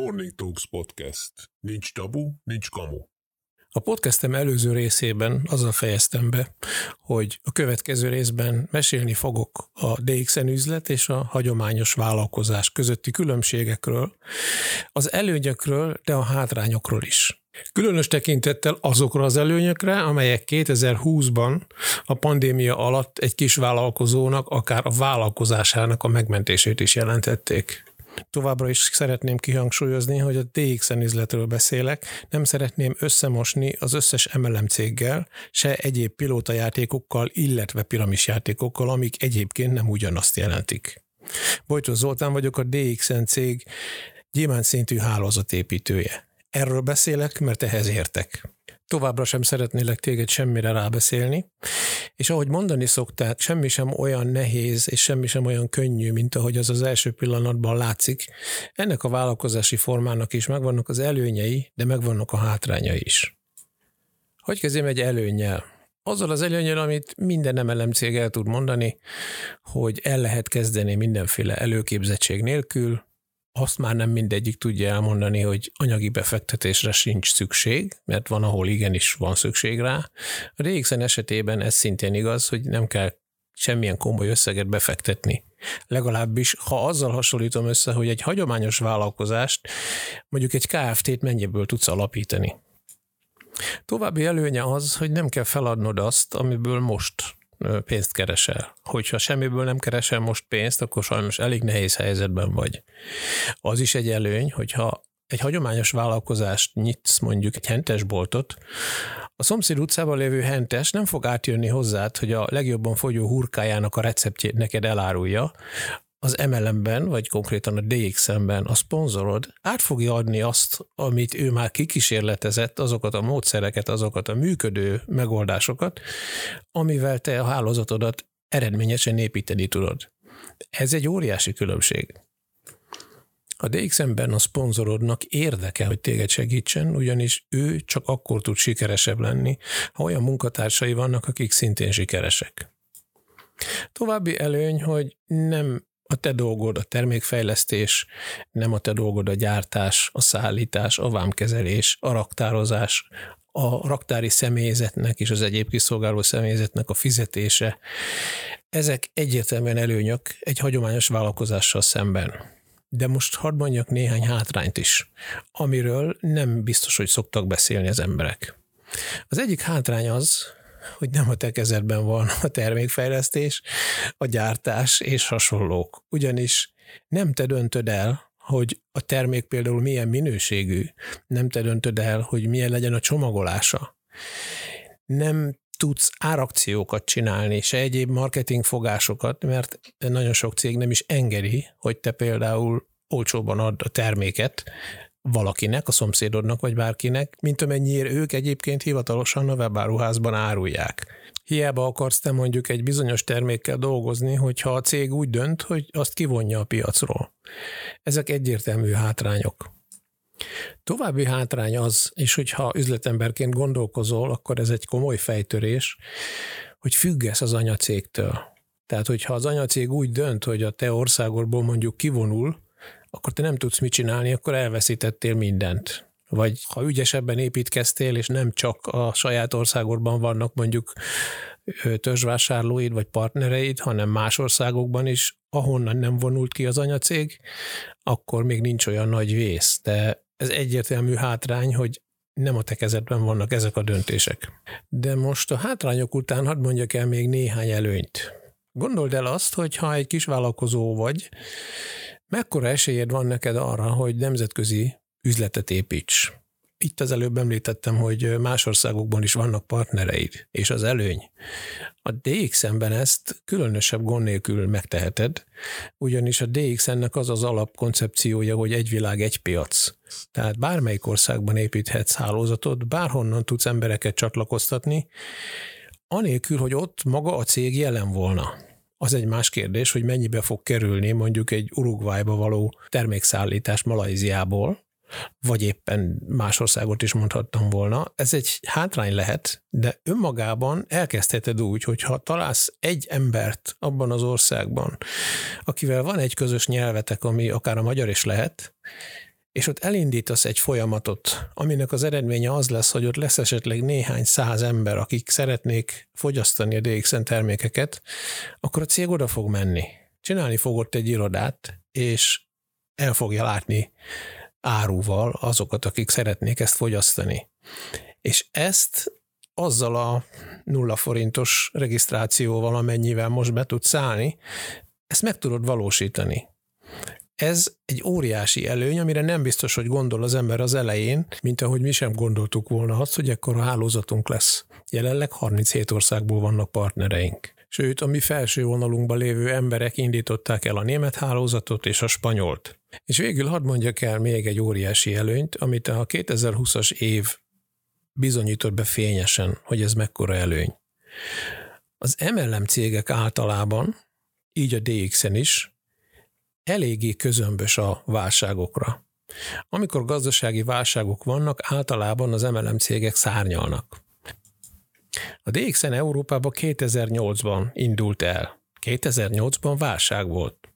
Morning Talks Podcast. Nincs tabu, nincs kamu. A podcastem előző részében azzal fejeztem be, hogy a következő részben mesélni fogok a DXN üzlet és a hagyományos vállalkozás közötti különbségekről, az előnyökről, de a hátrányokról is. Különös tekintettel azokra az előnyökre, amelyek 2020-ban a pandémia alatt egy kis vállalkozónak akár a vállalkozásának a megmentését is jelentették. Továbbra is szeretném kihangsúlyozni, hogy a DXN üzletről beszélek, nem szeretném összemosni az összes MLM céggel, se egyéb pilótajátékokkal, illetve piramisjátékokkal, amik egyébként nem ugyanazt jelentik. Bojtó Zoltán vagyok, a DXN cég gyémánt szintű hálózatépítője. Erről beszélek, mert ehhez értek. Továbbra sem szeretnélek téged semmire rábeszélni, és ahogy mondani szokták, semmi sem olyan nehéz, és semmi sem olyan könnyű, mint ahogy az az első pillanatban látszik. Ennek a vállalkozási formának is megvannak az előnyei, de megvannak a hátrányai is. Hogy kezdjem egy előnyel? Azzal az előnyel, amit minden emelem cég el tud mondani, hogy el lehet kezdeni mindenféle előképzettség nélkül, azt már nem mindegyik tudja elmondani, hogy anyagi befektetésre sincs szükség, mert van, ahol igenis van szükség rá. A DXN esetében ez szintén igaz, hogy nem kell semmilyen komoly összeget befektetni. Legalábbis, ha azzal hasonlítom össze, hogy egy hagyományos vállalkozást, mondjuk egy KFT-t mennyiből tudsz alapítani. További előnye az, hogy nem kell feladnod azt, amiből most pénzt keresel. Hogyha semmiből nem keresel most pénzt, akkor sajnos elég nehéz helyzetben vagy. Az is egy előny, hogyha egy hagyományos vállalkozást nyitsz, mondjuk egy hentesboltot, a szomszéd utcában lévő hentes nem fog átjönni hozzád, hogy a legjobban fogyó hurkájának a receptjét neked elárulja, az MLM-ben, vagy konkrétan a DXM-ben a szponzorod át fogja adni azt, amit ő már kikísérletezett, azokat a módszereket, azokat a működő megoldásokat, amivel te a hálózatodat eredményesen építeni tudod. Ez egy óriási különbség. A DXM-ben a szponzorodnak érdeke, hogy téged segítsen, ugyanis ő csak akkor tud sikeresebb lenni, ha olyan munkatársai vannak, akik szintén sikeresek. További előny, hogy nem a te dolgod a termékfejlesztés, nem a te dolgod a gyártás, a szállítás, a vámkezelés, a raktározás, a raktári személyzetnek és az egyéb kiszolgáló személyzetnek a fizetése. Ezek egyértelműen előnyök egy hagyományos vállalkozással szemben. De most hadd mondjak néhány hátrányt is, amiről nem biztos, hogy szoktak beszélni az emberek. Az egyik hátrány az, hogy nem a te kezedben van a termékfejlesztés, a gyártás és hasonlók. Ugyanis nem te döntöd el, hogy a termék például milyen minőségű, nem te döntöd el, hogy milyen legyen a csomagolása. Nem tudsz árakciókat csinálni, se egyéb marketingfogásokat, mert nagyon sok cég nem is engedi, hogy te például olcsóban ad a terméket, valakinek, a szomszédodnak vagy bárkinek, mint amennyiért ők egyébként hivatalosan a webáruházban árulják. Hiába akarsz te mondjuk egy bizonyos termékkel dolgozni, hogyha a cég úgy dönt, hogy azt kivonja a piacról. Ezek egyértelmű hátrányok. További hátrány az, és hogyha üzletemberként gondolkozol, akkor ez egy komoly fejtörés, hogy függesz az anyacégtől. Tehát, hogyha az anyacég úgy dönt, hogy a te országodból mondjuk kivonul, akkor te nem tudsz mit csinálni, akkor elveszítettél mindent. Vagy ha ügyesebben építkeztél, és nem csak a saját országodban vannak mondjuk törzsvásárlóid vagy partnereid, hanem más országokban is, ahonnan nem vonult ki az anyacég, akkor még nincs olyan nagy vész. De ez egyértelmű hátrány, hogy nem a te kezedben vannak ezek a döntések. De most a hátrányok után hadd mondjak el még néhány előnyt. Gondold el azt, hogy ha egy kis vállalkozó vagy, Mekkora esélyed van neked arra, hogy nemzetközi üzletet építs? Itt az előbb említettem, hogy más országokban is vannak partnereid, és az előny. A DXN-ben ezt különösebb gond nélkül megteheted, ugyanis a DXN-nek az az alapkoncepciója, hogy egy világ, egy piac. Tehát bármelyik országban építhetsz hálózatot, bárhonnan tudsz embereket csatlakoztatni, anélkül, hogy ott maga a cég jelen volna. Az egy más kérdés, hogy mennyibe fog kerülni mondjuk egy Uruguayba való termékszállítás Malajziából, vagy éppen más országot is mondhattam volna. Ez egy hátrány lehet, de önmagában elkezdheted úgy, hogy ha találsz egy embert abban az országban, akivel van egy közös nyelvetek, ami akár a magyar is lehet, és ott elindítasz egy folyamatot, aminek az eredménye az lesz, hogy ott lesz esetleg néhány száz ember, akik szeretnék fogyasztani a DXN termékeket, akkor a cég oda fog menni. Csinálni fog ott egy irodát, és el fogja látni áruval azokat, akik szeretnék ezt fogyasztani. És ezt azzal a nulla forintos regisztrációval, amennyivel most be tudsz szállni, ezt meg tudod valósítani. Ez egy óriási előny, amire nem biztos, hogy gondol az ember az elején, mint ahogy mi sem gondoltuk volna azt, hogy ekkor a hálózatunk lesz. Jelenleg 37 országból vannak partnereink. Sőt, a mi felső vonalunkban lévő emberek indították el a német hálózatot és a spanyolt. És végül hadd mondjak el még egy óriási előnyt, amit a 2020-as év bizonyított be fényesen, hogy ez mekkora előny. Az MLM cégek általában, így a DX-en is, eléggé közömbös a válságokra. Amikor gazdasági válságok vannak, általában az MLM cégek szárnyalnak. A DXN Európában 2008-ban indult el. 2008-ban válság volt.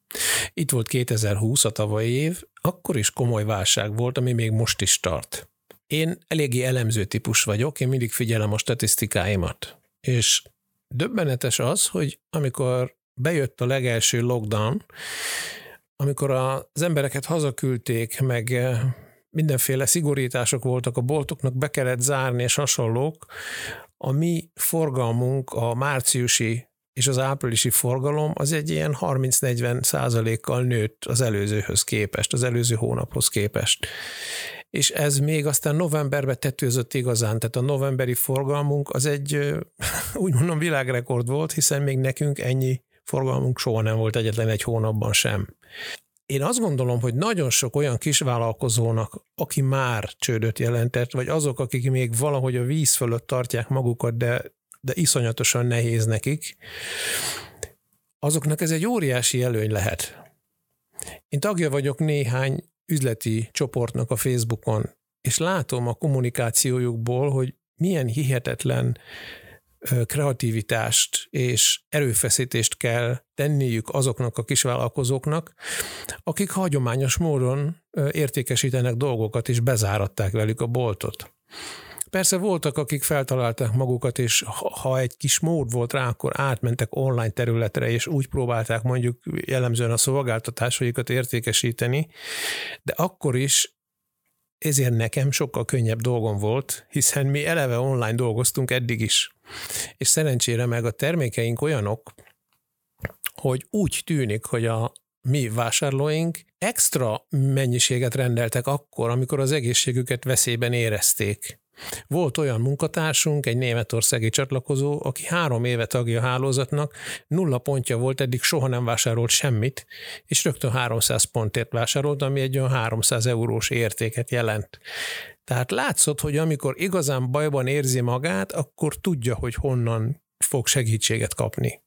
Itt volt 2020 a tavalyi év, akkor is komoly válság volt, ami még most is tart. Én eléggé elemző típus vagyok, én mindig figyelem a statisztikáimat. És döbbenetes az, hogy amikor bejött a legelső lockdown, amikor az embereket hazaküldték, meg eh, mindenféle szigorítások voltak, a boltoknak be kellett zárni és hasonlók, a mi forgalmunk, a márciusi és az áprilisi forgalom az egy ilyen 30-40 százalékkal nőtt az előzőhöz képest, az előző hónaphoz képest. És ez még aztán novemberben tetőzött igazán, tehát a novemberi forgalmunk az egy, úgy mondom, világrekord volt, hiszen még nekünk ennyi forgalmunk soha nem volt egyetlen egy hónapban sem. Én azt gondolom, hogy nagyon sok olyan kisvállalkozónak, aki már csődöt jelentett, vagy azok, akik még valahogy a víz fölött tartják magukat, de, de iszonyatosan nehéz nekik, azoknak ez egy óriási előny lehet. Én tagja vagyok néhány üzleti csoportnak a Facebookon, és látom a kommunikációjukból, hogy milyen hihetetlen kreativitást és erőfeszítést kell tenniük azoknak a kisvállalkozóknak, akik hagyományos módon értékesítenek dolgokat, és bezáratták velük a boltot. Persze voltak, akik feltalálták magukat, és ha egy kis mód volt rá, akkor átmentek online területre, és úgy próbálták mondjuk jellemzően a szolgáltatásaikat értékesíteni, de akkor is ezért nekem sokkal könnyebb dolgom volt, hiszen mi eleve online dolgoztunk eddig is. És szerencsére meg a termékeink olyanok, hogy úgy tűnik, hogy a mi vásárlóink extra mennyiséget rendeltek akkor, amikor az egészségüket veszélyben érezték. Volt olyan munkatársunk, egy németországi csatlakozó, aki három éve tagja a hálózatnak, nulla pontja volt, eddig soha nem vásárolt semmit, és rögtön 300 pontért vásárolt, ami egy olyan 300 eurós értéket jelent. Tehát látszott, hogy amikor igazán bajban érzi magát, akkor tudja, hogy honnan fog segítséget kapni.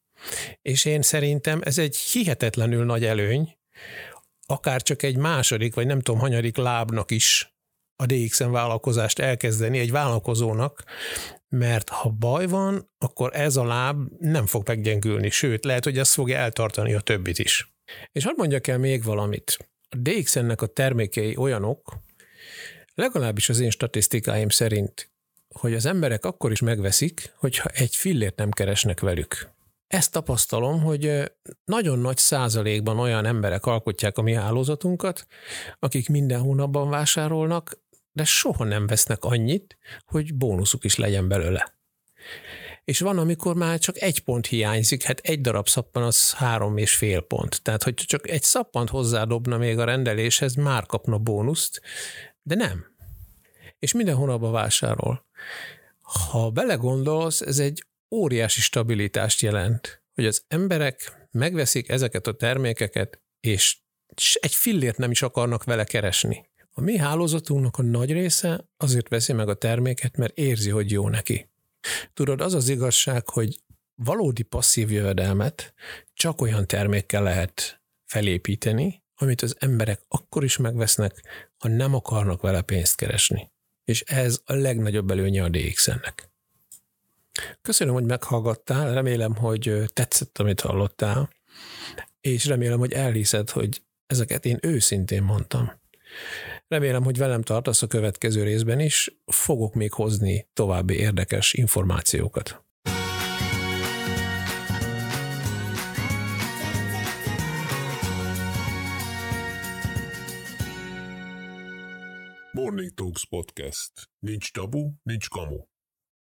És én szerintem ez egy hihetetlenül nagy előny, akár csak egy második, vagy nem tudom, hanyadik lábnak is a DXN vállalkozást elkezdeni egy vállalkozónak, mert ha baj van, akkor ez a láb nem fog meggyengülni, sőt, lehet, hogy ez fogja eltartani a többit is. És hadd mondjak el még valamit. A DXN-nek a termékei olyanok, legalábbis az én statisztikáim szerint, hogy az emberek akkor is megveszik, hogyha egy fillért nem keresnek velük. Ezt tapasztalom, hogy nagyon nagy százalékban olyan emberek alkotják a mi hálózatunkat, akik minden hónapban vásárolnak, de soha nem vesznek annyit, hogy bónuszuk is legyen belőle. És van, amikor már csak egy pont hiányzik, hát egy darab szappan az három és fél pont. Tehát, hogy csak egy szappant hozzádobna még a rendeléshez, már kapna bónuszt, de nem. És minden hónapban vásárol. Ha belegondolsz, ez egy óriási stabilitást jelent, hogy az emberek megveszik ezeket a termékeket, és egy fillért nem is akarnak vele keresni. A mi hálózatunknak a nagy része azért veszi meg a terméket, mert érzi, hogy jó neki. Tudod, az az igazság, hogy valódi passzív jövedelmet csak olyan termékkel lehet felépíteni, amit az emberek akkor is megvesznek, ha nem akarnak vele pénzt keresni. És ez a legnagyobb előnye a DXN-nek. Köszönöm, hogy meghallgattál, remélem, hogy tetszett, amit hallottál, és remélem, hogy elhiszed, hogy ezeket én őszintén mondtam. Remélem, hogy velem tartasz a következő részben is, fogok még hozni további érdekes információkat. Talks Podcast. Nincs tabu, nincs kamu.